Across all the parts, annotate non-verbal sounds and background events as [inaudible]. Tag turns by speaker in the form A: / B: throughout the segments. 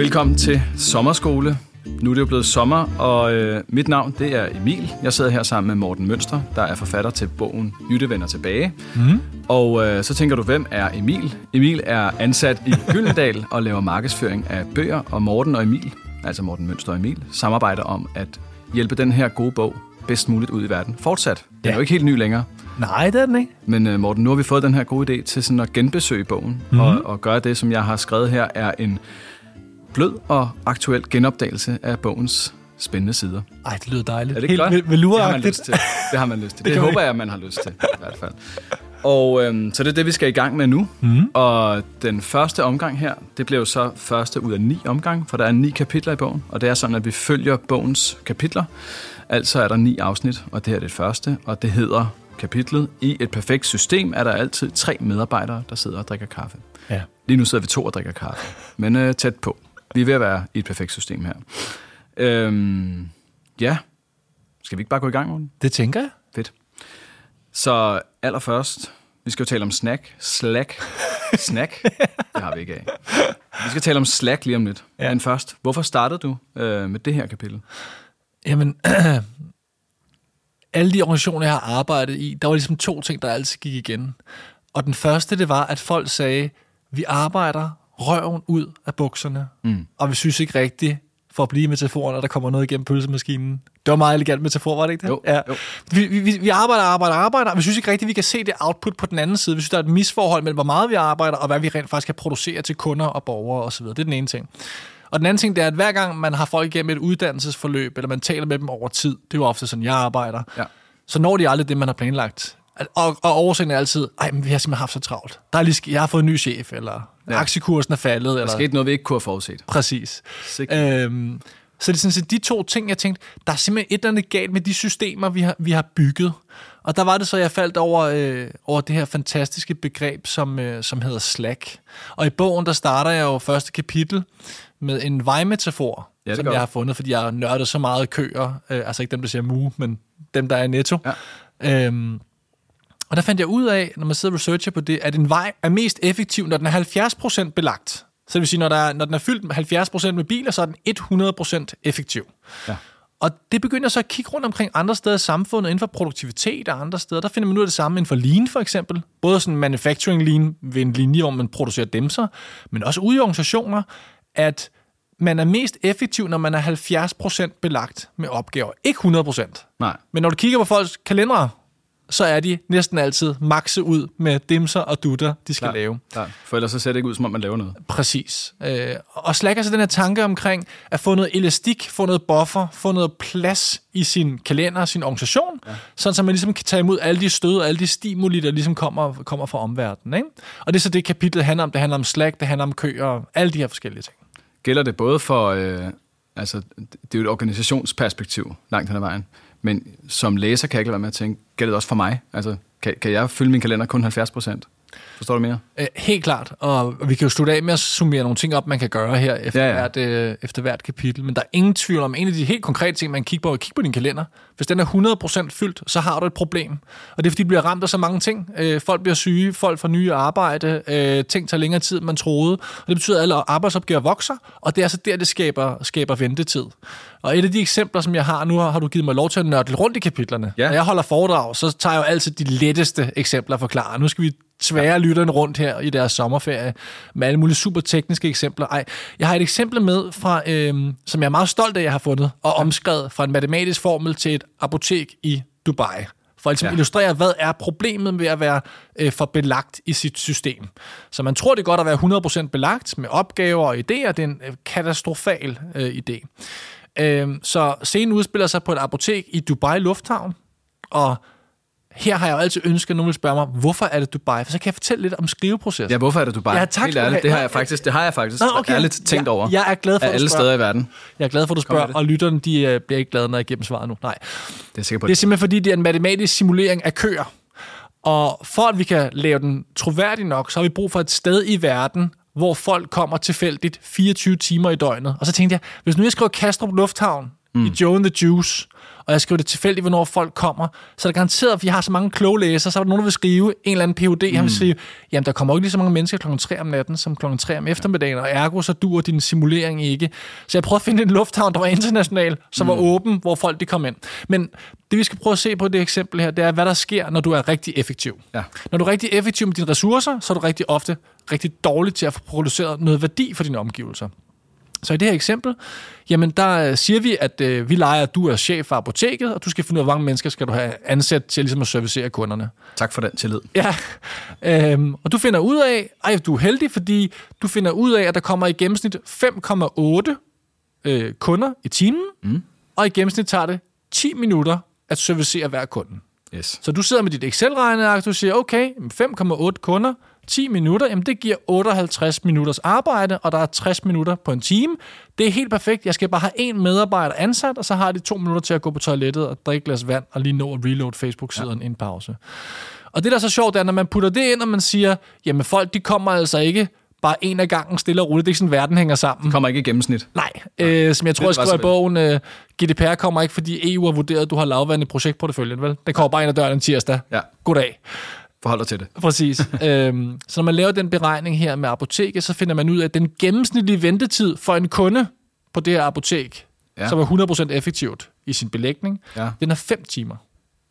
A: Velkommen til sommerskole. Nu er det jo blevet sommer, og øh, mit navn det er Emil. Jeg sidder her sammen med Morten Mønster, der er forfatter til bogen Jytte vender tilbage. Mm. Og øh, så tænker du, hvem er Emil? Emil er ansat i [laughs] Gyldendal og laver markedsføring af bøger, og Morten og Emil, altså Morten Mønster og Emil, samarbejder om at hjælpe den her gode bog bedst muligt ud i verden. Fortsat. Den ja. er jo ikke helt ny længere.
B: Nej, det er den ikke.
A: Men uh, Morten, nu har vi fået den her gode idé til sådan at genbesøge bogen, mm-hmm. og, og gøre det, som jeg har skrevet her, er en blød og aktuel genopdagelse af bogens spændende sider.
B: Ej, det lyder dejligt.
A: Er det
B: Helt
A: godt?
B: Vel-
A: det har man lyst til. Det har man lyst til. [laughs] det, det håber jeg, man har lyst til, i hvert fald. Og øhm, så det er det, vi skal i gang med nu. Mm. Og den første omgang her, det bliver jo så første ud af ni omgang, for der er ni kapitler i bogen, og det er sådan, at vi følger bogens kapitler. Altså er der ni afsnit, og det her er det første, og det hedder kapitlet. I et perfekt system er der altid tre medarbejdere, der sidder og drikker kaffe.
B: Ja.
A: Lige nu sidder vi to og drikker kaffe, men øh, tæt på. Vi er ved at være i et perfekt system her. Øhm, ja, skal vi ikke bare gå i gang, Morten?
B: Det tænker jeg.
A: Fedt. Så allerførst, vi skal jo tale om snack. Slack. [laughs] Snack? Det har vi ikke af. Vi skal tale om Slack lige om lidt. Ja. Men først, hvorfor startede du øh, med det her kapitel?
B: Jamen, [clears throat] alle de organisationer, jeg har arbejdet i, der var ligesom to ting, der altid gik igen. Og den første, det var, at folk sagde, vi arbejder røven ud af bukserne, mm. og vi synes ikke rigtigt, for at blive metaforen, at der kommer noget igennem pølsemaskinen. Det var meget elegant metafor, var det ikke det?
A: Jo,
B: ja.
A: jo.
B: Vi, vi, vi arbejder, arbejder, arbejder, og vi synes ikke rigtigt, vi kan se det output på den anden side. Vi synes, der er et misforhold mellem, hvor meget vi arbejder, og hvad vi rent faktisk kan producere til kunder og borgere osv. Det er den ene ting. Og den anden ting, det er, at hver gang man har folk igennem et uddannelsesforløb, eller man taler med dem over tid, det er jo ofte sådan, jeg arbejder,
A: Ja.
B: så når de aldrig det, man har planlagt. Og, og årsagen er altid, men vi har simpelthen haft så travlt. Der er lige, jeg har fået en ny chef, eller
A: Ja.
B: aktiekursen er faldet.
A: Der
B: Eller,
A: skete noget, vi ikke kunne have forudset.
B: Præcis.
A: Sikkert.
B: Øhm, så det er sådan set de to ting, jeg tænkte, der er simpelthen et eller andet galt med de systemer, vi har, vi har bygget. Og der var det så, jeg faldt over, øh, over det her fantastiske begreb, som, øh, som hedder Slack. Og i bogen, der starter jeg jo første kapitel med en vejmetafor,
A: Ja,
B: som
A: gør
B: jeg har fundet, fordi jeg har nørdet så meget køer. Øh, altså ikke dem, der siger mu, men dem, der er netto.
A: Ja.
B: Øhm, og der fandt jeg ud af, når man sidder og researcher på det, at en vej er mest effektiv, når den er 70% belagt. Så det vil sige, når, der er, når den er fyldt med 70% med biler, så er den 100% effektiv.
A: Ja.
B: Og det begynder så at kigge rundt omkring andre steder i samfundet, inden for produktivitet og andre steder. Der finder man ud af det samme inden for lean for eksempel. Både sådan manufacturing lean ved en linje, hvor man producerer demser, men også ude i organisationer, at man er mest effektiv, når man er 70% belagt med opgaver. Ikke 100%.
A: Nej.
B: Men når du kigger på folks kalendere, så er de næsten altid makse ud med dimser og dutter, de skal
A: Klar.
B: lave.
A: Klar. For ellers så ser det ikke ud, som om man laver noget.
B: Præcis. Øh, og Slack er så den her tanke omkring at få noget elastik, få noget buffer, få noget plads i sin kalender, sin organisation, ja. sådan så man ligesom kan tage imod alle de stød og alle de stimuli, der ligesom kommer, kommer fra omverdenen. Ikke? Og det er så det, kapitlet handler om. Det handler om Slack, det handler om køer og alle de her forskellige ting.
A: Gælder det både for, øh, altså det er jo et organisationsperspektiv langt hen ad vejen, men som læser kan jeg ikke lade være med at tænke, gælder det også for mig? Altså, kan, kan jeg fylde min kalender kun 70 procent? Forstår du mere?
B: Øh, helt klart, og vi kan jo slutte af med at summere nogle ting op, man kan gøre her efter,
A: Ja,
B: ja. Hvert, øh, efter hvert kapitel. Men der er ingen tvivl om, en af de helt konkrete ting, man kan kigge på, kigge på din kalender. Hvis den er 100% fyldt, så har du et problem. Og det er, fordi du bliver ramt af så mange ting. Øh, folk bliver syge, folk får nye arbejde, øh, ting tager længere tid, end man troede. Og det betyder, at alle arbejdsopgaver vokser, og det er altså der, det skaber, skaber ventetid. Og et af de eksempler, som jeg har nu, har du givet mig lov til at nørde rundt i kapitlerne.
A: Ja.
B: Når jeg holder foredrag, så tager jeg jo altid de letteste eksempler at forklare. Nu skal vi svære lytterne rundt her i deres sommerferie med alle mulige super tekniske eksempler. Ej, jeg har et eksempel med, fra, øhm, som jeg er meget stolt af, jeg har fundet, og omskrevet fra en matematisk formel til et apotek i Dubai. For at ligesom
A: Ja.
B: ja. illustrere, hvad er problemet med at være øh, for belagt i sit system. Så man tror, det er godt at være 100% belagt med opgaver og idéer. Det er en øh, katastrofal øh, idé. Øh, så scenen udspiller sig på et apotek i Dubai Lufthavn, og her har jeg jo altid ønsket, at nogen vil spørge mig, hvorfor er det Dubai? For så kan jeg fortælle lidt om skriveprocessen.
A: Ja, hvorfor er det Dubai?
B: Ja, tak
A: Helt ærligt, det har jeg faktisk, det har jeg faktisk
B: Nå, okay.
A: ærligt tænkt
B: Ja,
A: over.
B: jeg er glad for, at
A: alle
B: spørger.
A: steder i verden.
B: Jeg er glad for, at du spørger,
A: det.
B: og lytterne de, øh, bliver ikke glade, når jeg giver dem svaret nu. Nej.
A: Det er jeg sikker på.
B: Det er simpelthen fordi, det er en matematisk simulering af køer. Og for at vi kan lave den troværdig nok, så har vi brug for et sted i verden, hvor folk kommer tilfældigt 24 timer i døgnet. Og så tænkte jeg, hvis nu jeg skriver Kastrup Lufthavn mm. i Joe and the Juice, og jeg skriver det tilfældigt, hvornår folk kommer, så er det garanteret, at vi har så mange kloge læsere, så er der nogen, der vil skrive en eller anden Ph.D., mm. han vil sige, jamen der kommer ikke lige så mange mennesker klokken 3 om natten, som klokken 3 om eftermiddagen, og ergo så duer din simulering ikke. Så jeg prøvede at finde en lufthavn, der var international, som mm. var åben, hvor folk de kom ind. Men det vi skal prøve at se på det eksempel her, det er, hvad der sker, når du er rigtig effektiv.
A: Ja.
B: Når du er rigtig effektiv med dine ressourcer, så er du rigtig ofte rigtig dårlig til at få produceret noget værdi for dine omgivelser. Så i det her eksempel, jamen der øh, siger vi, at øh, vi leger, at du er chef for apoteket, og du skal finde ud af, hvor mange mennesker skal du have ansat til ligesom at servicere kunderne.
A: Tak for den tillid.
B: Ja, øhm, og du finder ud af, ej, du er heldig, fordi du finder ud af, at der kommer i gennemsnit 5,8 øh, kunder i timen, mm. og i gennemsnit tager det 10 minutter at servicere hver kunde.
A: Yes.
B: Så du sidder med dit Excel-regneark, og du siger, okay, 5,8 kunder, 10 minutter, jamen det giver 58 minutters arbejde, og der er 60 minutter på en time. Det er helt perfekt. Jeg skal bare have en medarbejder ansat, og så har de to minutter til at gå på toilettet og drikke glas vand, og lige nå at reload Facebook-siden ja. en pause. Og det, der er så sjovt, er, når man putter det ind, og man siger, jamen folk, de kommer altså ikke bare en af gangen stille og roligt. Det er ikke sådan, verden hænger sammen.
A: Det kommer ikke i gennemsnit.
B: Nej, øh, som jeg tror, jeg skriver i bogen, øh, GDPR kommer ikke, fordi EU har vurderet, at du har lavvand i projektporteføljen, vel? Det kommer bare ind ad døren en tirsdag.
A: Ja.
B: Goddag.
A: Forhold dig til det.
B: Præcis. [laughs] øhm, så når man laver den beregning her med apoteket, så finder man ud af, at den gennemsnitlige ventetid for en kunde på det her apotek, ja. som er 100% effektivt i sin belægning,
A: Ja.
B: den er 5 timer.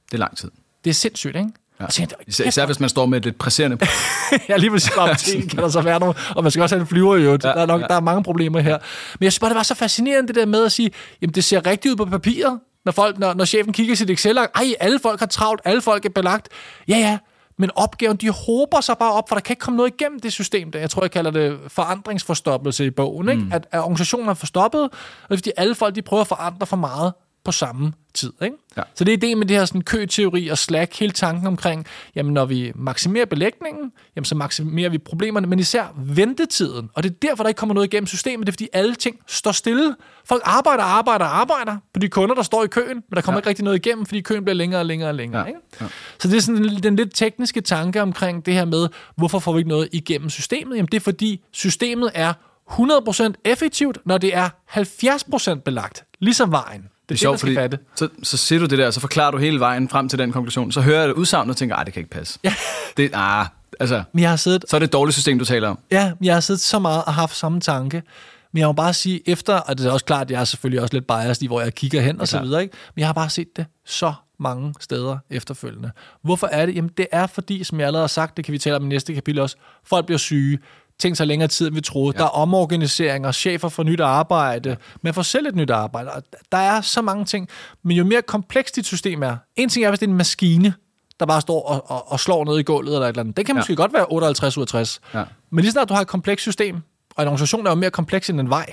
A: Det er lang tid.
B: Det er sindssygt, ikke?
A: Ja.
B: Og
A: Især, især hvis man står med et lidt presserende... [laughs]
B: ja, lige præcis på apoteket kan der så være nogle, og man skal også have en flyver i øvrigt.
A: Ja,
B: der, er nok,
A: ja.
B: der er mange problemer her. Men jeg synes bare, det var så fascinerende det der med at sige, jamen det ser rigtigt ud på papiret, når, folk, når, når chefen kigger i sit excel ej, alle folk har travlt, alle folk er belagt. Ja, ja, men opgaven, de håber sig bare op, for der kan ikke komme noget igennem det system der. Jeg tror, jeg kalder det forandringsforstoppelse i bogen, ikke? At, at organisationen er forstoppet, og det er, fordi alle folk, de prøver at forandre for meget på samme tid. Ikke?
A: Ja.
B: Så det er ideen med det her sådan, køteori og slack, hele tanken omkring, jamen når vi maksimerer belægningen, jamen så maksimerer vi problemerne, men især ventetiden. Og det er derfor, der ikke kommer noget igennem systemet, det er fordi alle ting står stille. Folk arbejder, arbejder, arbejder på de kunder, der står i køen, men der kommer ja. ikke rigtig noget igennem, fordi køen bliver længere og længere og længere.
A: Ja.
B: Ikke?
A: Ja.
B: Så det er sådan den, den lidt tekniske tanke omkring det her med, hvorfor får vi ikke noget igennem systemet? Jamen det er fordi systemet er 100% effektivt, når det er 70% belagt, ligesom vejen. Det er
A: sjovt,
B: skal fatte.
A: så, så siger du det der, så forklarer du hele vejen frem til den konklusion. Så hører jeg det udsagn og tænker, ej, det kan ikke passe.
B: Ja.
A: Det, ah, altså,
B: Men jeg har siddet,
A: så er det et dårligt system, du taler om.
B: ja, jeg har siddet så meget og haft samme tanke. Men jeg må bare sige, efter, og det er også klart, at jeg er selvfølgelig også lidt biased i, hvor jeg kigger hen og så videre, ikke? men jeg har bare set det så mange steder efterfølgende. Hvorfor er det? Jamen det er fordi, som jeg allerede har sagt, det kan vi tale om i næste kapitel også, folk bliver syge, ting tager længere tid, end vi troede. Ja. Der er omorganiseringer, chefer får nyt arbejde, man får selv et nyt arbejde. Der er så mange ting, men jo mere komplekst dit system er, en ting er, hvis det er en maskine, der bare står og, og, og slår ned i gulvet eller et eller andet. Det kan
A: Ja.
B: måske godt være 58 ud af 60.
A: Ja.
B: Men lige snart du har et komplekst system, og en organisation er jo mere kompleks end en vej.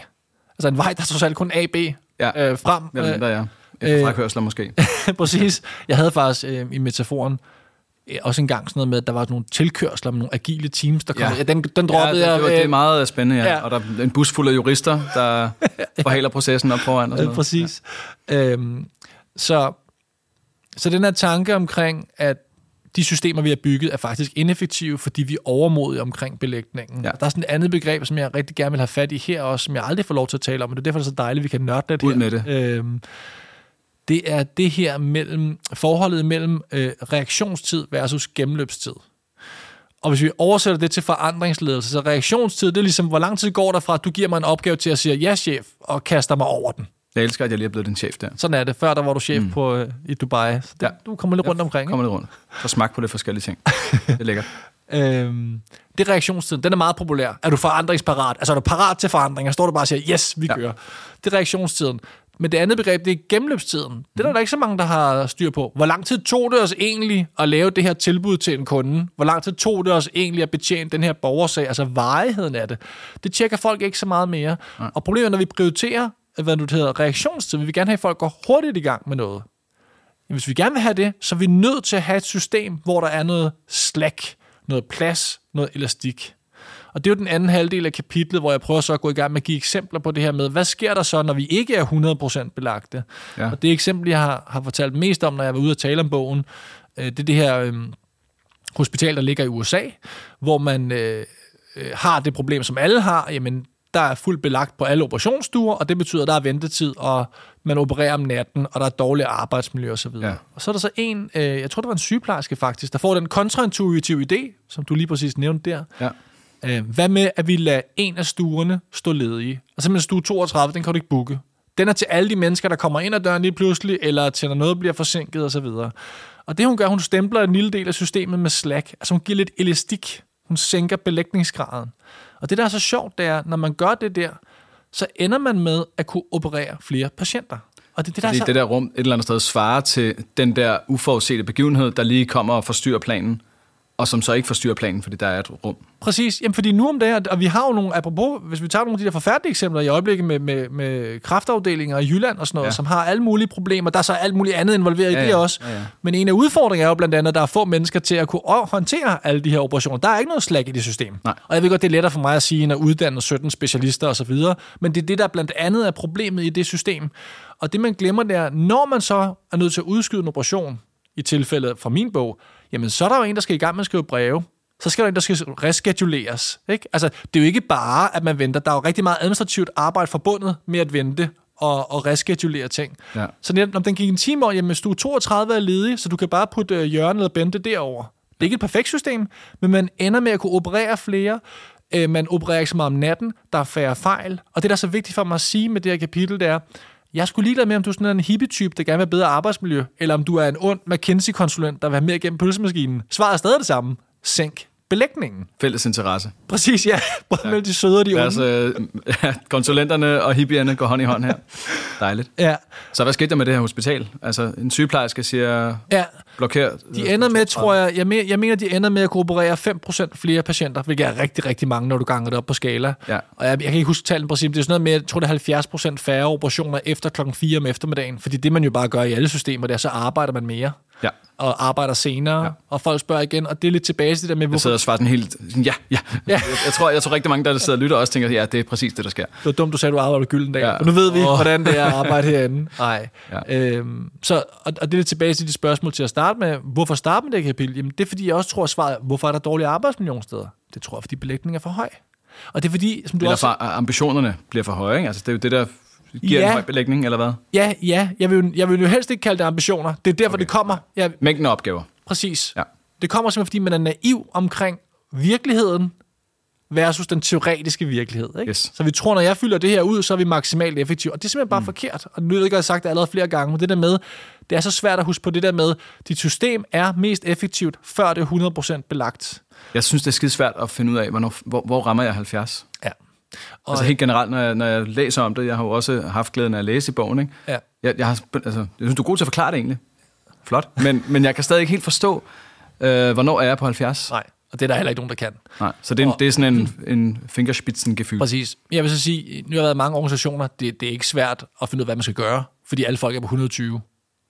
B: Altså en vej, der er trods alt kun A, B
A: Ja.
B: øh, frem.
A: Eller
B: Øh,
A: der er efter frakørsler måske. [laughs]
B: Præcis. Jeg havde faktisk øh, i metaforen øh, også engang sådan noget med, at der var nogle tilkørsler med nogle agile teams, der kom. Ja.
A: Ja.
B: Den, den droppede
A: ja, det,
B: jeg.
A: det, var, det er meget spændende, ja.
B: ja.
A: Og der er en bus fuld af jurister, der [laughs] forhaler processen op foran. Og sådan
B: Øh,
A: noget.
B: præcis. Ja. Øhm, så, så den her tanke omkring, at de systemer, vi har bygget, er faktisk ineffektive, fordi vi er overmodige omkring belægningen.
A: Ja.
B: Der er sådan et andet begreb, som jeg rigtig gerne vil have fat i her også, som jeg aldrig får lov til at tale om, og det er derfor, det er så dejligt, at vi kan nørde lidt
A: Ud
B: her.
A: med det.
B: Øhm, det er det her mellem, forholdet mellem øh, reaktionstid versus gennemløbstid. Og hvis vi oversætter det til forandringsledelse, så reaktionstid, det er ligesom, hvor lang tid går der fra, at du giver mig en opgave til at sige, ja chef, og kaster mig over den.
A: Jeg elsker, at jeg lige er blevet din chef der.
B: Sådan er det. Før der var du chef mm. på, øh, i Dubai. Så det, ja. Du kommer lidt rundt omkring.
A: Kommer lidt rundt. Så smag på det forskellige ting. Det er lækkert. [laughs]
B: Øhm, det er reaktionstiden. Den er meget populær. Er du forandringsparat? Altså er du parat til forandringer? Står du bare og siger, yes, vi. Ja. kører. Det er reaktionstiden. Men det andet begreb, det er gennemløbstiden. Det er der, ikke så mange, der har styr på. Hvor lang tid tog det os egentlig at lave det her tilbud til en kunde? Hvor lang tid tog det os egentlig at betjene den her borgersag? Altså varigheden af det. Det tjekker folk ikke så meget mere. Nej. Og problemet er, når vi prioriterer, hvad du hedder, reaktionstid, vi vil gerne have, at folk går hurtigt i gang med noget. Hvis vi gerne vil have det, så er vi nødt til at have et system, hvor der er noget slack, noget plads, noget elastik. Og det er jo den anden halvdel af kapitlet, hvor jeg prøver så at gå i gang med at give eksempler på det her med, hvad sker der så, når vi ikke er 100% belagte?
A: Ja.
B: Og det eksempel, jeg har, har fortalt mest om, når jeg var ude og tale om bogen, øh, det er det her øh, hospital, der ligger i USA, hvor man øh, øh, har det problem, som alle har, jamen der er fuldt belagt på alle operationsstuer, og det betyder, at der er ventetid, og man opererer om natten, og der er dårligt arbejdsmiljø osv.
A: Ja.
B: Ja. Og så er der så en, øh, jeg tror det var en sygeplejerske faktisk, der får den kontraintuitive idé, som du lige præcis nævnte der.
A: Ja.
B: Øh, hvad med, at vi lader en af stuerne stå ledige? Og simpelthen stue 32, den kan du ikke booke. Den er til alle de mennesker, der kommer ind ad døren lige pludselig, eller til når noget bliver forsinket osv. Og det hun gør, hun stempler en lille del af systemet med Slack. Altså hun giver lidt elastik. Hun sænker belægningsgraden. Og det, der er så sjovt, det er, når man gør det der, så ender man med at kunne operere flere patienter. Og det, er det, der er
A: Fordi
B: så...
A: det der rum et eller andet sted svarer til den der uforudsete begivenhed, der lige kommer og forstyrrer planen, og som så ikke forstyrrer planen, fordi der er et rum.
B: Præcis. Jamen, fordi nu om dagen, og vi har jo nogle, apropos, hvis vi tager nogle af de der forfærdelige eksempler i øjeblikket med, med, med kraftafdelinger i Jylland og sådan noget,
A: Ja.
B: som har alle mulige problemer, der er så alt muligt andet involveret
A: Ja,
B: i det
A: ja.
B: også.
A: Ja, ja.
B: Men en af udfordringerne er jo blandt andet, at der er få mennesker til at kunne håndtere alle de her operationer. Der er ikke noget slag i det system.
A: Nej.
B: Og jeg ved godt, det er lettere for mig at sige, end at uddanne 17 specialister osv., men det er det, der blandt andet er problemet i det system. Og det, man glemmer, det er, når man så er nødt til at udskyde en operation, i tilfældet fra min bog, jamen så er der jo en, der skal i gang med at skrive breve. Så skal der en, der skal rescheduleres. Ikke? Altså, det er jo ikke bare, at man venter. Der er jo rigtig meget administrativt arbejde forbundet med at vente og, og reschedulere ting.
A: Ja.
B: Så netop, når den gik en time over, jamen hvis du er 32 er ledig, så du kan bare putte øh, Jørgen eller Bente derover. Det er ikke et perfekt system, men man ender med at kunne operere flere. Øh, man opererer ikke så meget om natten. Der er færre fejl. Og det, der er så vigtigt for mig at sige med det her kapitel, det er, jeg skulle ligeglad med, om du er sådan en hippie-type, der gerne vil have bedre arbejdsmiljø, eller om du er en ond McKinsey-konsulent, der vil have mere gennem pølsemaskinen. Svaret er stadig det samme. Sænk belægningen.
A: Fælles interesse.
B: Præcis, ja. [laughs] Både mellem de søde og de onde.
A: Altså, ja, konsulenterne og hippierne går hånd i hånd her. [laughs] Dejligt.
B: Ja.
A: Så hvad skete der med det her hospital? Altså, en sygeplejerske siger,
B: ja.
A: blokér...
B: De ender med, tror jeg, jeg, men, jeg mener, de ender med at kunne operere 5% flere patienter, hvilket er rigtig, rigtig mange, når du ganger det op på skala.
A: Ja.
B: Og jeg, jeg kan ikke huske tallene præcis, det er sådan noget med, jeg tror, det er 70% færre operationer efter klokken 4 om eftermiddagen, fordi det man jo bare gør i alle systemer, det er, så arbejder man mere
A: Ja.
B: og arbejder senere, ja. og folk spørger igen, og det er lidt tilbage til det der med,
A: Jeg
B: hvorfor
A: sidder og svarer den helt... Ja, ja.
B: Ja.
A: Jeg, jeg, tror, jeg tror rigtig mange, der sidder og lytter, også tænker, ja, det er præcis det, der sker.
B: det var dumt, du sagde, du arbejder gylden dag.
A: Ja.
B: Ja. Nu ved vi, oh. hvordan det er at arbejde herinde. [laughs] Nej.
A: Ja.
B: Øhm, så, og, og det er lidt tilbage til de spørgsmål til at starte med. Hvorfor starte med det kapitel? Jamen, det er fordi, jeg også tror, at svaret hvorfor er der dårlige arbejdsmiljø nogle steder? Det tror jeg, fordi belægningen er for høj. Og det er fordi, som du
A: Eller
B: også...
A: ambitionerne bliver for høje, ikke? Altså, det er jo det, der giver
B: Ja.
A: en høj belægning, eller hvad?
B: Ja, ja. Jeg vil, jo- jeg vil jo helst ikke kalde det ambitioner. Det er derfor, okay. det kommer. Ja,
A: Mængden af opgaver.
B: præcis.
A: Ja.
B: Det kommer simpelthen, fordi man er naiv omkring virkeligheden versus den teoretiske virkelighed. Ikke?
A: Yes.
B: Så vi tror, når jeg fylder det her ud, så er vi maksimalt effektive. Og det er simpelthen bare mm. forkert. Og nu ved jeg ikke, jeg har sagt det allerede flere gange, men det der med, det er så svært at huske på det der med, dit system er mest effektivt, før det er 100% belagt.
A: Jeg synes, det er skide svært at finde ud af, hvornår, hvor, hvor rammer jeg 70?
B: Og,
A: Altså helt generelt, når jeg, når jeg læser om det, jeg har jo også haft glæden af at læse i bogen, ikke?
B: Ja.
A: Jeg, jeg, har, altså, jeg synes, du er god til at forklare det egentlig. Flot. Men, men jeg kan stadig ikke helt forstå, øh, hvornår er jeg på 70?
B: Nej, og det er der heller ikke nogen, der kan.
A: Nej. Så det er,
B: Og-
A: det er sådan en, en fingerspitzengefühl.
B: Præcis. Jeg vil så sige, nu har der været mange organisationer, det, det er ikke svært at finde ud af, hvad man skal gøre, fordi alle folk er på 120.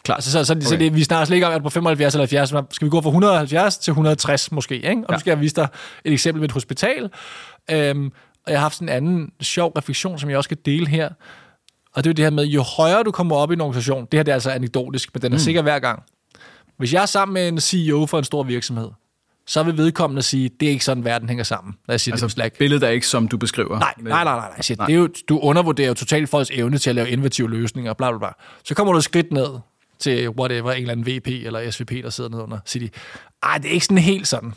A: Klar.
B: Altså, så, så, okay. så
A: Okay.
B: det, vi snakker slet ikke om, at på 75 eller 70, men skal vi gå fra 170 til 160 måske, ikke? Og. Ja. nu skal jeg vise dig et eksempel med et hospital. Øhm, og jeg har haft sådan en anden sjov refleksion, som jeg også skal dele her. Og det er jo det her med, jo højere du kommer op i en organisation, det her det er altså anekdotisk, men den er mm. sikker hver gang. Hvis jeg er sammen med en CEO for en stor virksomhed, så vil vedkommende sige, det er ikke sådan, verden hænger sammen. Lad os sige altså, det Slack.
A: billedet er ikke, som du beskriver.
B: Nej, nej, nej, nej. nej. Siger, Det er jo, du undervurderer jo totalt folks evne til at lave innovative løsninger, bla bla bla. Så kommer du et skridt ned til whatever, en eller anden VP eller SVP, der sidder nede under, siger de, ej, det er ikke sådan helt sådan.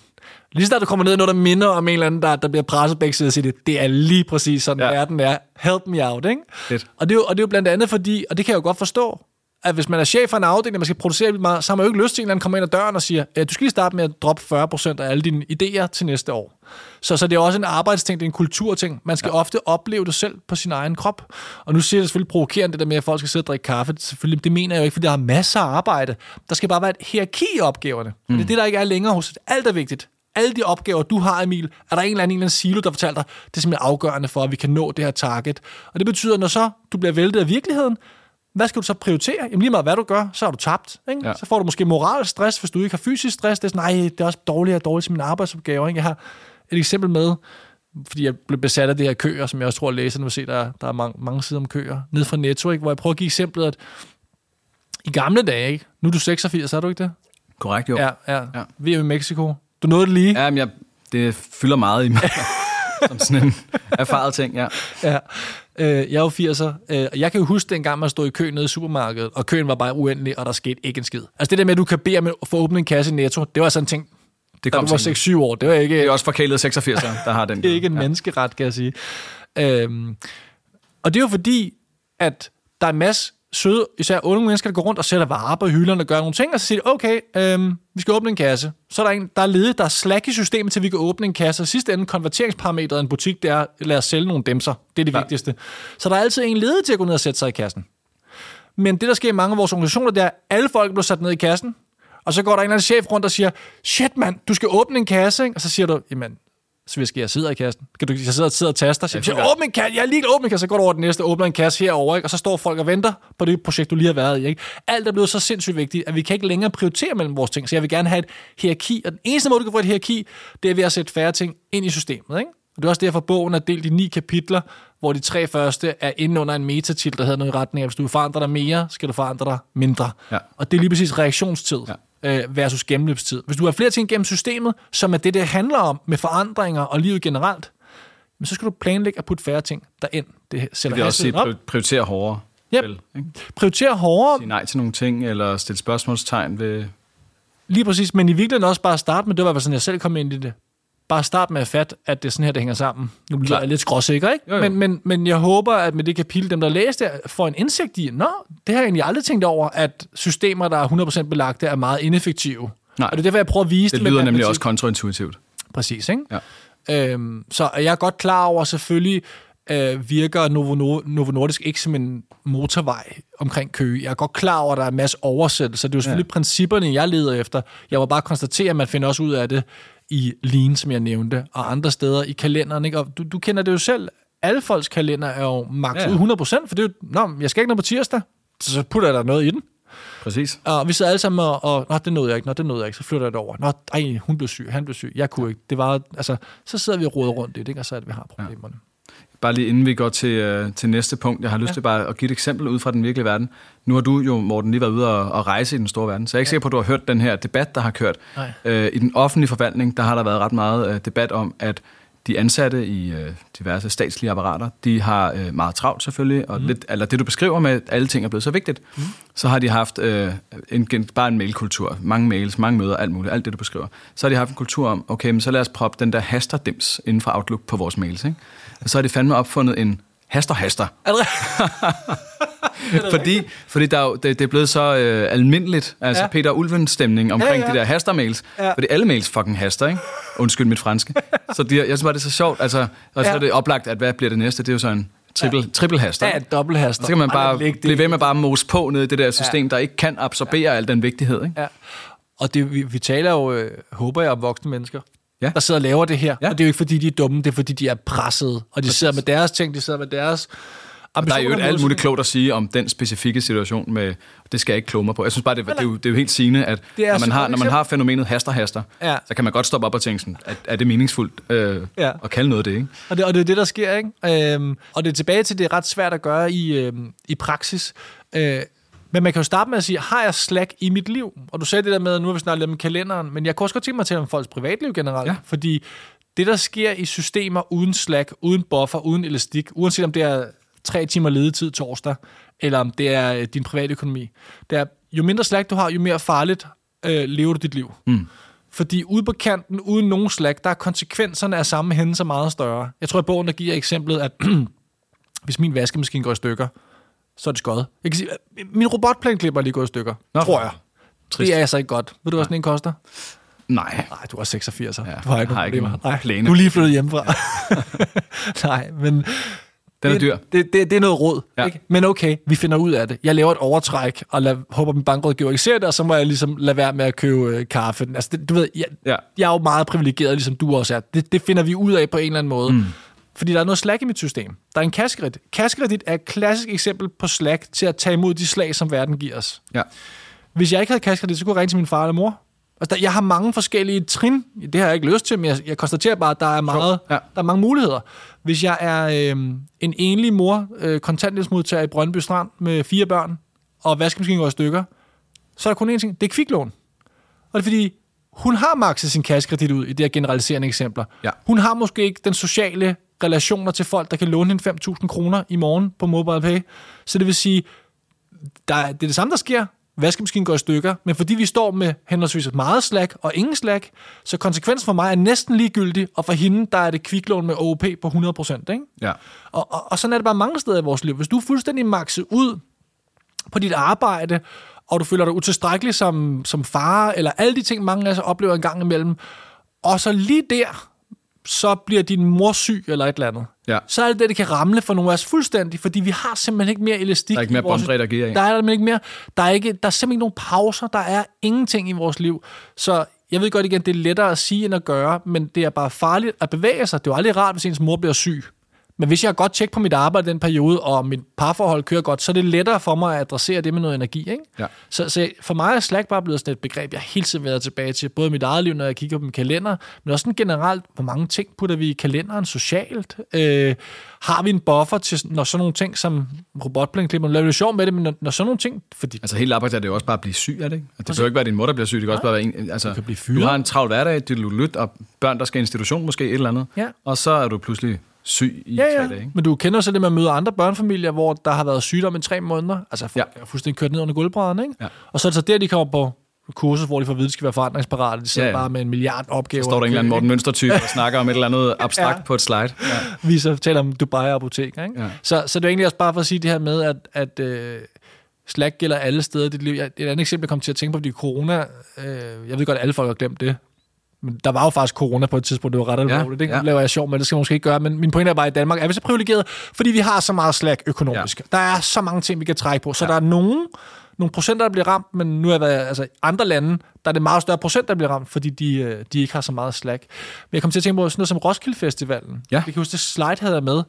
B: Lige snart du kommer ned i noget, der minder om en eller anden, der, der bliver presset begge sider, siger de, det er lige præcis sådan, ja. Verden er. Help me out, ikke?
A: Fedt.
B: Og det, er jo, og det er jo blandt andet fordi, og det kan jeg jo godt forstå, at hvis man er chef for en afdeling, og man skal producere vildt meget, så har man jo ikke lyst til, at en eller anden kommer ind ad døren og siger, du skal lige starte med at droppe 40% af alle dine idéer til næste år. Så, så det er også en arbejdsting, det er en kulturting. Man skal ja. ofte opleve det selv på sin egen krop. Og nu siger jeg selvfølgelig provokerende det der med, at folk skal sidde og drikke kaffe. Selvfølgelig, det mener jeg jo ikke, fordi der er masser af arbejde. Der skal bare være et hierarki i opgaverne. Mm. Det er det, der ikke er længere hos Alt er vigtigt. Alle de opgaver, du har, Emil, er der en eller anden, en eller anden silo, der fortæller dig, det er simpelthen afgørende for, at vi kan nå det her target. Og det betyder, at når så du bliver væltet af virkeligheden, hvad skal du så prioritere? Jamen lige meget hvad du gør, så har du tabt. Ikke? Ja. Så får du måske moralsk stress, hvis du ikke har fysisk stress. Det er sådan, nej, det er også dårligt og dårligt til mine arbejdsopgaver. Ikke? Jeg har et eksempel med, fordi jeg blev besat af det her køer, som jeg også tror, at læserne vil se, der, der er mange, mange sider om køer, ned fra Netto, ikke? hvor jeg prøver at give eksemplet, at i gamle dage, ikke? nu er du 86, er du ikke det?
A: Korrekt, jo.
B: Ja, ja.
A: Ja.
B: Vi er i Mexico. Du nåede det lige.
A: Ja, men jeg, det fylder meget i mig. [laughs] som sådan en erfaret ting, ja.
B: ja. Øh, jeg er jo 80'er, øh, og jeg kan jo huske dengang, man stod i kø nede i supermarkedet, og køen var bare uendelig, og der skete ikke en skid. Altså det der med, at du kan bede om at få åbnet en kasse i Netto, det var sådan en ting,
A: Det
B: da
A: kom
B: du var
A: senere.
B: 6-7 år. Det var ikke,
A: Det er også forkælet 86'er, der har den. [laughs]
B: det er ikke en
A: ja.
B: menneskeret, kan jeg sige. Øhm, og det er jo fordi, at der er en masse søde, især unge mennesker, der går rundt og sætter varer på hylderne og gør nogle ting, og så siger de, okay, øhm, vi skal åbne en kasse. Så er der, en, der er ledigt, der er slack i systemet til, vi kan åbne en kasse. Og sidste ende, konverteringsparametret i en butik, det er, lad os sælge nogle demser. Det er det ja. Vigtigste. Så der er altid en ledig til at gå ned og sætte sig i kassen. Men det, der sker i mange af vores organisationer, det er, at alle folk bliver sat ned i kassen, og så går der en eller anden chef rundt og siger, shit mand, du skal åbne en kasse, ikke? og så siger du, jamen, så skal jeg sidde i kassen. Kan du, jeg sidder og sidder og taster. Så siger, åbne en kasse. Jeg er lige åbne en kasse. Så går du over den næste, åbner en kasse herover, ikke? og så står folk og venter på det projekt, du lige har været i. Ikke? Alt er blevet så sindssygt vigtigt, at vi kan ikke længere prioritere mellem vores ting. Så jeg vil gerne have et hierarki, og den eneste måde, du kan få et hierarki, det er ved at sætte færre ting ind i systemet. Ikke? Og det er også derfor, bogen er delt i ni kapitler, hvor de tre første er inde under en metatitel, der hedder noget i retning af, hvis du vil forandre dig mere, skal du forandre dig mindre.
A: Ja.
B: Og det er lige præcis reaktionstid
A: Ja.
B: Øh, versus gennemløbstid. Hvis du har flere ting gennem systemet, som er det, det handler om med forandringer og livet generelt, men så skal du planlægge at putte færre ting derind. Det sætter
A: Det vil også sige,
B: op.
A: pri- prioritere hårdere.
B: Yep.
A: Vel, ikke?
B: Prioritere hårdere,
A: Sige nej til nogle ting, eller stille spørgsmålstegn ved...
B: lige præcis, men i virkeligheden også bare starte med, det var sådan, jeg selv kom ind i det. Bare start med at fatte, at det er sådan her, det hænger sammen. Nu bliver
A: Klart.
B: jeg lidt skråsikker, ikke?
A: Jo, jo.
B: Men, men, men jeg håber, at med det kapitel, dem der læste det, får en indsigt i, nå, det har jeg egentlig aldrig tænkt over, at systemer, der er 100% belagte, er meget ineffektive.
A: Nej.
B: Og det er derfor, jeg prøver at vise
A: Det
B: med
A: lyder nemlig også kontraintuitivt.
B: Præcis, ikke?
A: Ja.
B: Øhm, så er jeg godt klar over, selvfølgelig øh, virker Novo, Nor- Novo Nordisk ikke som en motorvej omkring Køge. Jeg er godt klar over, at der er en masse oversættelser. Det er jo selvfølgelig ja. principperne, jeg leder efter. Jeg må bare konstatere, at man finder også ud af det i Lean, som jeg nævnte, og andre steder i kalenderen. Ikke? Og du, du kender det jo selv. Alle folks kalender er jo maks
A: Ja,
B: ja.
A: ja.
B: ud 100%, for det er jo, Nå, jeg skal ikke noget på tirsdag, så putter jeg der noget i den.
A: Præcis.
B: Og vi sidder alle sammen og, og Nå, det nåede jeg ikke, Nå, det nåede jeg ikke, så flytter jeg det over. Nå, ej, hun blev syg, han blev syg, jeg kunne ikke. Det var, altså, så sidder vi og roder rundt i det, ikke? og så er det, vi har problemerne.
A: Bare lige inden vi går til, øh, til næste punkt. Jeg har lyst
B: Ja.
A: til bare at give et eksempel ud fra den virkelige verden. Nu har du jo, Morten, lige været ude og, og rejse i den store verden, så jeg er ikke ja. sikker på, at du har hørt den her debat, der har kørt.
B: Nej.
A: Øh, I den offentlige forvaltning, der har der været ret meget øh, debat om, at de ansatte i øh, diverse statslige apparater, de har øh, meget travlt selvfølgelig, og mm. lidt, eller det du beskriver med, at alle ting er blevet så vigtigt, mm. så har de haft øh, en, bare en mailkultur, mange mails, mange møder, alt muligt, alt det du beskriver. Så har de haft en kultur om, okay, men så lad os proppe den der hasterdims inden for Outlook på vores mails, ikke? Og så har de fandme opfundet en haster-haster. [laughs] [laughs]
B: Er det
A: Fordi, fordi der er jo, det, det er blevet så øh, almindeligt, altså
B: Ja.
A: ja. Peter Ulven-stemning omkring
B: Ja,
A: ja,
B: ja.
A: ja. de der haster-mails.
B: Ja.
A: Ja. Fordi alle mails fucking haster, ikke? [laughs] Undskyld mit franske. Så de, jeg synes bare, det er så sjovt. Altså, og så
B: Ja.
A: er det oplagt, at hvad bliver det næste? Det er jo så en triple, ja. triple haster.
B: Ja, dobbelthaster.
A: så kan man bare blive ved med bare at mose på ned i det der system, ja. der ikke kan absorbere ja. al den vigtighed. Ikke?
B: Ja. Og det, vi, vi taler jo, øh, håber jeg, om voksne mennesker,
A: Ja.
B: der sidder og laver det her.
A: Ja.
B: Og det er jo ikke, fordi de er dumme, det er, fordi de er presset. Og de sidder med deres ting, de sidder med deres
A: Der er jo alt muligt klogt at sige om den specifikke situation med, det skal jeg ikke kloge mig på. Jeg synes bare, det, det, er, jo, det er jo helt sigende, at når man, har, når man har fænomenet haster-haster,
B: Ja.
A: så kan man godt stoppe op og tænke sådan, er, er det meningsfuldt øh,
B: ja.
A: at kalde noget det, ikke?
B: Og det, og det er det, der sker, ikke? Øhm, og det er tilbage til, det er ret svært at gøre i, øhm, i praksis. Øh, men man kan jo starte med at sige, har jeg Slack i mit liv? Og du sagde det der med, at nu har vi snart lidt om kalenderen, men jeg kunne også godt tænke mig at tale om folks privatliv generelt.
A: Ja.
B: Fordi det, der sker i systemer uden Slack, uden buffer, uden elastik, uanset om det er tre timer ledetid torsdag, eller om det er øh, din private økonomi, det er, jo mindre Slack du har, jo mere farligt øh, lever du dit liv.
A: Mm.
B: Fordi ude på kanten, uden nogen slag, der er konsekvenserne af samme hændelser meget større. Jeg tror, at bogen der giver eksemplet, at [clears throat] hvis min vaskemaskine går i stykker, så er det skødt. Jeg kan sige, at min robotplænklipper er lige gået i stykker, Nå, tror jeg.
A: trist.
B: Det er altså ikke godt. Ved du, hvad sådan en koster?
A: Nej.
B: Nej, du er 86. Ja, du har ikke
A: har ikke
B: Nej,
A: plæne.
B: du er lige flyttet hjemmefra. [laughs] Nej, men
A: Den er
B: det,
A: dyr.
B: Det, det, det er noget råd. Ja. Ikke? Men okay, vi finder ud af det. Jeg laver et overtræk, og lad, håber, min bankrådgiver ikke ser det, og så må jeg ligesom lade være med at købe øh, kaffe. Altså, det, du ved, jeg,
A: Ja.
B: jeg er jo meget privilegeret, ligesom du også er. Det, det finder vi ud af på en eller anden måde. Mm. Fordi der er noget slack i mit system. Der er en kassekredit. Kassekredit er et klassisk eksempel på slack til at tage imod de slag, som verden giver os.
A: Ja.
B: Hvis jeg ikke havde kassekredit, så kunne jeg ringe til min far eller mor. Altså, der, jeg har mange forskellige trin. Det har jeg ikke lyst til, men jeg, jeg konstaterer bare, at der er, meget,
A: Ja.
B: der er mange muligheder. Hvis jeg er øh, en enlig mor, øh, kontanthjælpsmodtager i Brøndby Strand med fire børn, og vaskemaskinen går i stykker, så er der kun én ting. Det er kviklån. Og det er fordi, hun har makset sin kassekredit ud i de her generaliserende eksempler.
A: Ja.
B: Hun har måske ikke den sociale relationer til folk, der kan låne hende 5.000 kroner i morgen på MobilePay. Så det vil sige, der, er- det er det samme, der sker. Vaskemaskinen går i stykker, men fordi vi står med henholdsvis meget slack og ingen slack, så konsekvensen for mig er næsten ligegyldig, og for hende, der er det kviklån med OOP på 100%. Ikke?
A: Ja.
B: Og, og, og sådan er det bare mange steder i vores liv. Hvis du er fuldstændig makset ud på dit arbejde, og du føler dig utilstrækkelig som, som far, eller alle de ting, mange af os oplever en gang imellem, og så lige der, så bliver din mor syg eller et eller andet.
A: Ja.
B: Så er det det, det kan ramle for nogle af os fuldstændig, fordi vi har simpelthen ikke mere elastik.
A: Der er ikke mere båndbredde at give af.
B: Der er simpelthen ikke mere. Der er, ikke, der er simpelthen ikke nogen pauser. Der er ingenting i vores liv. Så jeg ved godt igen, det er lettere at sige end at gøre, men det er bare farligt at bevæge sig. Det er jo aldrig rart, hvis ens mor bliver syg. Men hvis jeg har godt tjek på mit arbejde den periode, og mit parforhold kører godt, så er det lettere for mig at adressere det med noget energi. Ikke?
A: Ja.
B: Så, så for mig er Slack bare blevet sådan et begreb, jeg hele tiden været tilbage til, både i mit eget liv, når jeg kigger på min kalender, men også sådan generelt, hvor mange ting putter vi i kalenderen socialt. Øh, har vi en buffer til, når sådan nogle ting som robotplænklipper, nu laver det sjovt med det, men når, når sådan nogle ting, fordi
A: Altså helt arbejde er det jo også bare at blive syg af det, ikke? Og det behøver ikke være din mor, der bliver syg, det kan også bare være en... Altså,
B: kan blive
A: du har en travl hverdag, det er lut, og børn, der skal i institution måske, et eller andet.
B: Ja.
A: Og så er du pludselig syg i
B: Ja,
A: tre
B: ja.
A: dage, ikke?
B: Men du kender så det med at møde andre børnefamilier, hvor der har været sygdom i tre måneder. Altså folk
A: Ja.
B: er fuldstændig kørt ned under gulvbrædderne, ikke?
A: Ja.
B: Og så er det så der, de kommer på kursus, hvor de får at vide, at de skal være forandringsparate. De sidder
A: Ja,
B: ja, bare med en milliard opgaver.
A: Så står der en eller anden Morten Mønster-type og snakker om et eller andet [laughs] abstrakt
B: Ja.
A: på et slide. Ja.
B: Vi så taler om Dubai Apotek, ikke?
A: Ja.
B: Så, så det er egentlig også bare for at sige det her med, at, at øh, Slack gælder alle steder i dit liv. Et andet eksempel, jeg kom til at tænke på, fordi corona, øh, jeg ved godt, at alle folk har glemt det, men der var jo faktisk corona på et tidspunkt, det var ret alvorligt.
A: ja.
B: Nu laver jeg sjov, men det skal man måske ikke gøre. Men min pointe er bare, at i Danmark er vi så privilegeret, fordi vi har så meget slack økonomisk. Ja. Der er så mange ting, vi kan trække på. Så ja. der er nogen, nogle procenter, der bliver ramt, men nu er der altså andre lande, der er det meget større procent, der bliver ramt, fordi de, øh, de ikke har så meget slack. Men jeg kom til at tænke på sådan noget som Roskilde Festivalen.
A: Ja.
B: Jeg kan huske, det slide havde jeg med,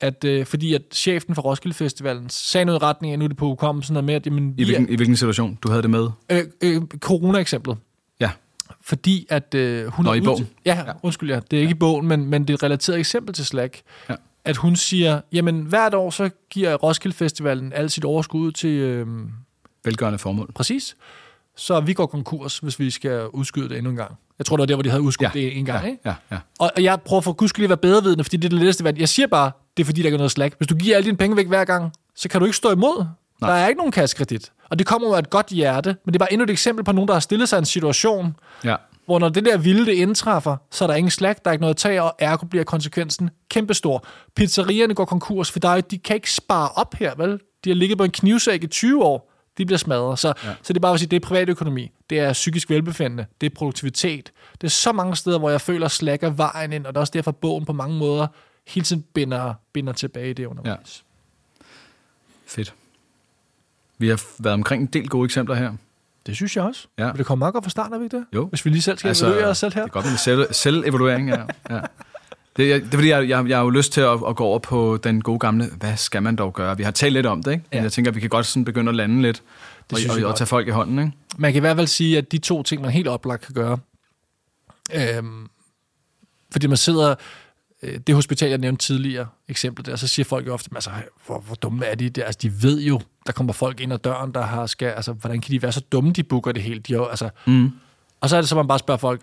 B: at, øh, fordi at chefen for Roskilde Festivalen sagde noget i retning af, nu er det på hukommen, sådan noget med, at jamen,
A: I,
B: vi
A: hvilken, I hvilken situation? Du havde det med?
B: øh, øh, corona-eksemplet.
A: Ja.
B: Fordi at øh, hun
A: Nå,
B: er
A: i bogen.
B: Ja,
A: Ja.
B: ja, undskyld, ja. Det er ikke i bogen, men, men det er et relateret eksempel til Slack.
A: Ja.
B: At hun siger, jamen hvert år så giver Roskilde Festivalen alt sit overskud ud til... Øh,
A: Velgørende formål.
B: præcis. Så vi går konkurs, hvis vi skal udskyde det endnu en gang. Jeg tror, det var der, hvor de havde udskudt
A: Ja.
B: det en gang,
A: Ja,
B: ikke?
A: ja, ja.
B: Og, og jeg prøver for guds skyld lige at være bedrevidende, fordi det er det letteste valg. Jeg siger bare, det er fordi, der ikke er noget slack. Hvis du giver alle dine penge væk hver gang, så kan du ikke stå imod. Nej. Der er ikke nogen kassekredit. Og det kommer jo af et godt hjerte, men det er bare endnu et eksempel på nogen, der har stillet sig en situation,
A: ja.
B: hvor når det der vilde det indtræffer, så er der ingen slack, der er ikke noget at tage, og ergo bliver konsekvensen kæmpestor. Pizzerierne går konkurs, for der er, de kan ikke spare op her, vel? De har ligget på en knivsæk i 20 år. De bliver smadret. Så, ja. så det er bare at sige, det er privatøkonomi, det er psykisk velbefindende, det er produktivitet. Det er så mange steder, hvor jeg føler, slack er vejen ind, og det er også derfor, bogen på mange måder hele tiden binder, binder tilbage i det undervejs.
A: Fedt. Vi har været omkring en del gode eksempler her.
B: Det synes jeg også.
A: Ja.
B: Men det kommer meget godt fra starten, er vi ikke det?
A: Jo.
B: Hvis vi lige selv skal altså, evaluere os selv her.
A: Det er godt med selv, selv-evaluering, ja. ja. Det, er- det er fordi, jeg, jeg, jeg har jo lyst til at, at gå over på den gode gamle, hvad skal man dog gøre? Vi har talt lidt om det, ikke? Men
B: Ja.
A: jeg tænker, at vi kan godt sådan begynde at lande lidt,
B: Det synes
A: og,
B: jeg
A: og, og tage folk i hånden, ikke?
B: Man kan i hvert fald sige, at de to ting, man helt oplagt kan gøre, øhm, fordi man sidder, det hospital, jeg nævnte tidligere, eksempel der, så siger folk jo ofte, altså, hvor, hvor dumme er de? Det, altså, de ved jo, der kommer folk ind ad døren, der har skal, altså, hvordan kan de være så dumme, de booker det helt? De jo, altså,
A: Mm.
B: og så er det så, man bare spørger folk,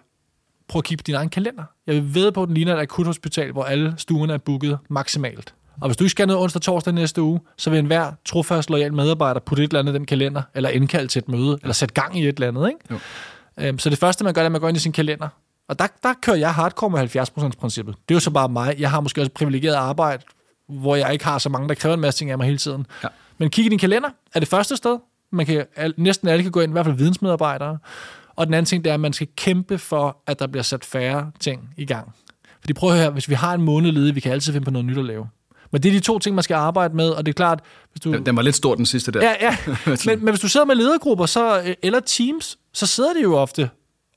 B: prøv at kigge på din egen kalender. Jeg vil ved på, at den ligner et akuthospital, hvor alle stuerne er booket maksimalt. Og hvis du ikke skal noget onsdag torsdag næste uge, så vil enhver trofast lojal medarbejder putte et eller andet i den kalender, eller indkalde til et møde, eller sætte gang i et eller andet. Ikke?
A: Jo.
B: Øhm, så det første, man gør, det er, at man går ind i sin kalender. Og der, der kører jeg hardcore med 70%-princippet. Det er jo så bare mig. Jeg har måske også et privilegeret arbejde, hvor jeg ikke har så mange, der kræver en masse ting af mig hele tiden.
A: Ja.
B: Men kig i din kalender er det første sted. Man kan, næsten alle kan gå ind, i hvert fald vidensmedarbejdere. Og den anden ting, det er, at man skal kæmpe for, at der bliver sat færre ting i gang. Fordi prøv at høre, hvis vi har en måned ledig, vi kan altid finde på noget nyt at lave. Men det er de to ting, man skal arbejde med, og det er klart, hvis du...
A: Den, var lidt stor, den sidste der.
B: Ja, ja. [laughs] Men, men hvis du sidder med ledergrupper så, eller teams, så sidder de jo ofte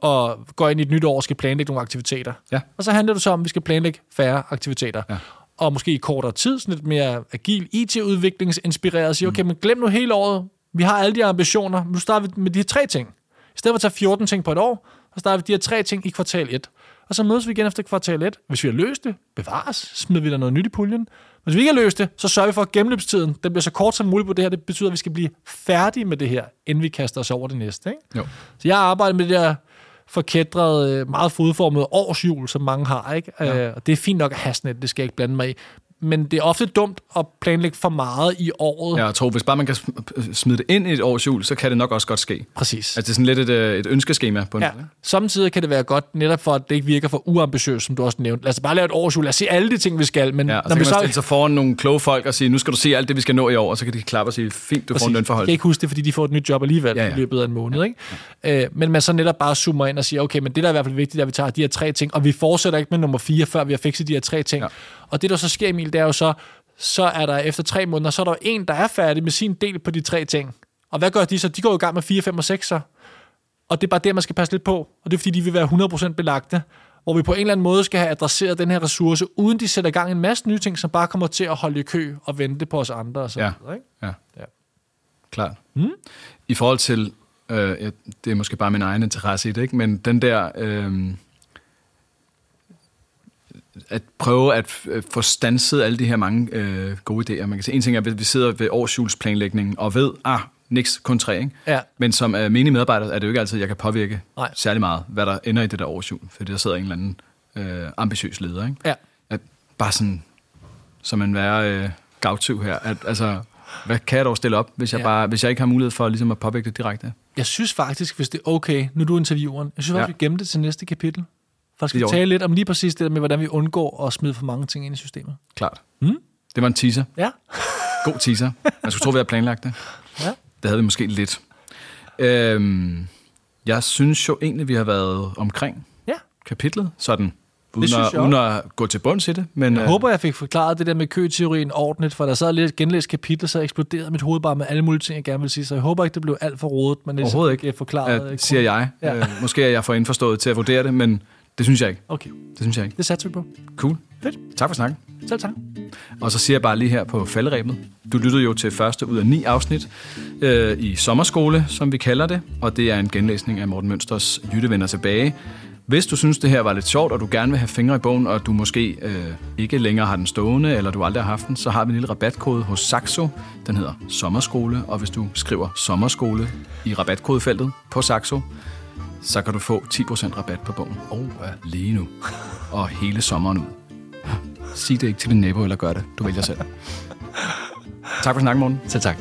B: og går ind i et nyt år og skal planlægge nogle aktiviteter.
A: Ja.
B: Og så handler det så om, at vi skal planlægge færre aktiviteter.
A: Ja.
B: Og måske i kortere tid, sådan lidt mere agil, IT-udviklingsinspireret, sige, okay, men glem nu hele året, vi har alle de ambitioner, nu starter vi med de her tre ting. I stedet for at tage 14 ting på et år, så starter vi de her tre ting i kvartal 1. Og så mødes vi igen efter kvartal 1. Hvis vi har løst det, bevares, smider vi der noget nyt i puljen. Hvis vi ikke har løst det, så sørger vi for, at gennemløbstiden den bliver så kort som muligt på det her. Det betyder, at vi skal blive færdige med det her, inden vi kaster os over det næste. Ikke?
A: Jo.
B: Så jeg har arbejdet med det der forkædret, øh, meget fodformet årsjul, som mange har. Ikke? Ja. Øh, og det er fint nok at have sådan et, det skal jeg ikke blande mig i men det er ofte dumt at planlægge for meget i året.
A: Ja, jeg tror, hvis bare man kan smide det ind i et års jul, så kan det nok også godt ske.
B: Præcis.
A: Altså, det er sådan lidt et, øh, et ønskeskema på en
B: ja. måde. Samtidig kan det være godt, netop for at det ikke virker for uambitiøst, som du også nævnte. Lad os bare lave et års jul. Lad os se alle de ting, vi skal. Men
A: ja, og når så vi så... stille sig foran nogle kloge folk og sige, nu skal du se alt det, vi skal nå i år, og så kan de klappe og sige, fint, du Præcis. får en lønforhold. Jeg
B: kan ikke huske det, fordi de får et nyt job alligevel ja, ja. i løbet af en måned. Ja. Ikke? Ja. Øh, men man så netop bare zoomer ind og siger, okay, men det der er i hvert fald vigtigt, at vi tager de her tre ting, og vi fortsætter ikke med nummer fire, før vi har fikset de her tre ting. Ja. Og det, der så sker, Emil, det er jo så, så er der efter tre måneder, så er der en, der er færdig med sin del på de tre ting. Og hvad gør de så? De går i gang med 4, 5 og 6'er. Og det er bare det, man skal passe lidt på. Og det er fordi, de vil være 100% belagte. Hvor vi på en eller anden måde skal have adresseret den her ressource, uden de sætter i gang en masse nye ting, som bare kommer til at holde i kø og vente på os andre. Og så
A: ja.
B: Videre, ikke?
A: ja. ja. Klart. Mm? I forhold til, øh, det er måske bare min egen interesse i det, ikke? men den der... Øh, at prøve at øh, få stanset alle de her mange øh, gode idéer. Man kan se, en ting er, at vi sidder ved årsjulsplanlægningen og ved, ah, niks, kun tre, ikke?
B: Ja.
A: Men som uh, menig medarbejder er det jo ikke altid, at jeg kan påvirke Nej. særlig meget, hvad der ender i det der årsjul, fordi der sidder en eller anden øh, ambitiøs leder, ikke?
B: Ja.
A: At bare sådan, som en værre øh, gavtyv her, at altså, hvad kan jeg dog stille op, hvis jeg, ja. bare, hvis jeg ikke har mulighed for ligesom at påvirke det direkte?
B: Jeg synes faktisk, hvis det er okay, nu er du intervieweren, jeg synes faktisk, ja. vi gemmer det til næste kapitel. For skal vi tale lidt om lige præcis det der med, hvordan vi undgår at smide for mange ting ind i systemet.
A: Klart.
B: Mm?
A: Det var en teaser.
B: Ja. [laughs]
A: God teaser. Man skulle tro, vi havde planlagt det.
B: Ja.
A: Det havde vi måske lidt. Øhm, jeg synes jo egentlig, vi har været omkring
B: ja.
A: kapitlet, sådan Uden, at, uden at gå til bunds i det. Men,
B: jeg øh, håber, jeg fik forklaret det der med køteorien ordentligt, for der sad lidt genlæst kapitel, så eksploderede mit hoved bare med alle mulige ting, jeg gerne vil sige. Så jeg håber ikke, det blev alt for rodet, men det
A: Overhovedet ikke,
B: forklaret.
A: At, siger jeg. Ja. Øh, måske er jeg for indforstået til at vurdere det, men det synes jeg ikke.
B: Okay.
A: Det synes jeg ikke.
B: Det satser vi på.
A: Cool.
B: Fedt.
A: Tak for snakken.
B: Selv tak.
A: Og så siger jeg bare lige her på falderæbet. Du lyttede jo til første ud af ni afsnit øh, i sommerskole, som vi kalder det. Og det er en genlæsning af Morten Mønsters Jytte vender tilbage. Hvis du synes, det her var lidt sjovt, og du gerne vil have fingre i bogen, og du måske øh, ikke længere har den stående, eller du aldrig har haft den, så har vi en lille rabatkode hos Saxo. Den hedder Sommerskole, og hvis du skriver Sommerskole i rabatkodefeltet på Saxo, så kan du få 10% rabat på bogen.
B: Oh, ja.
A: Lige nu. Og hele sommeren ud. Sig det ikke til din nabo, eller gør det. Du vælger selv. tak for snakken, morgen.
B: Så tak.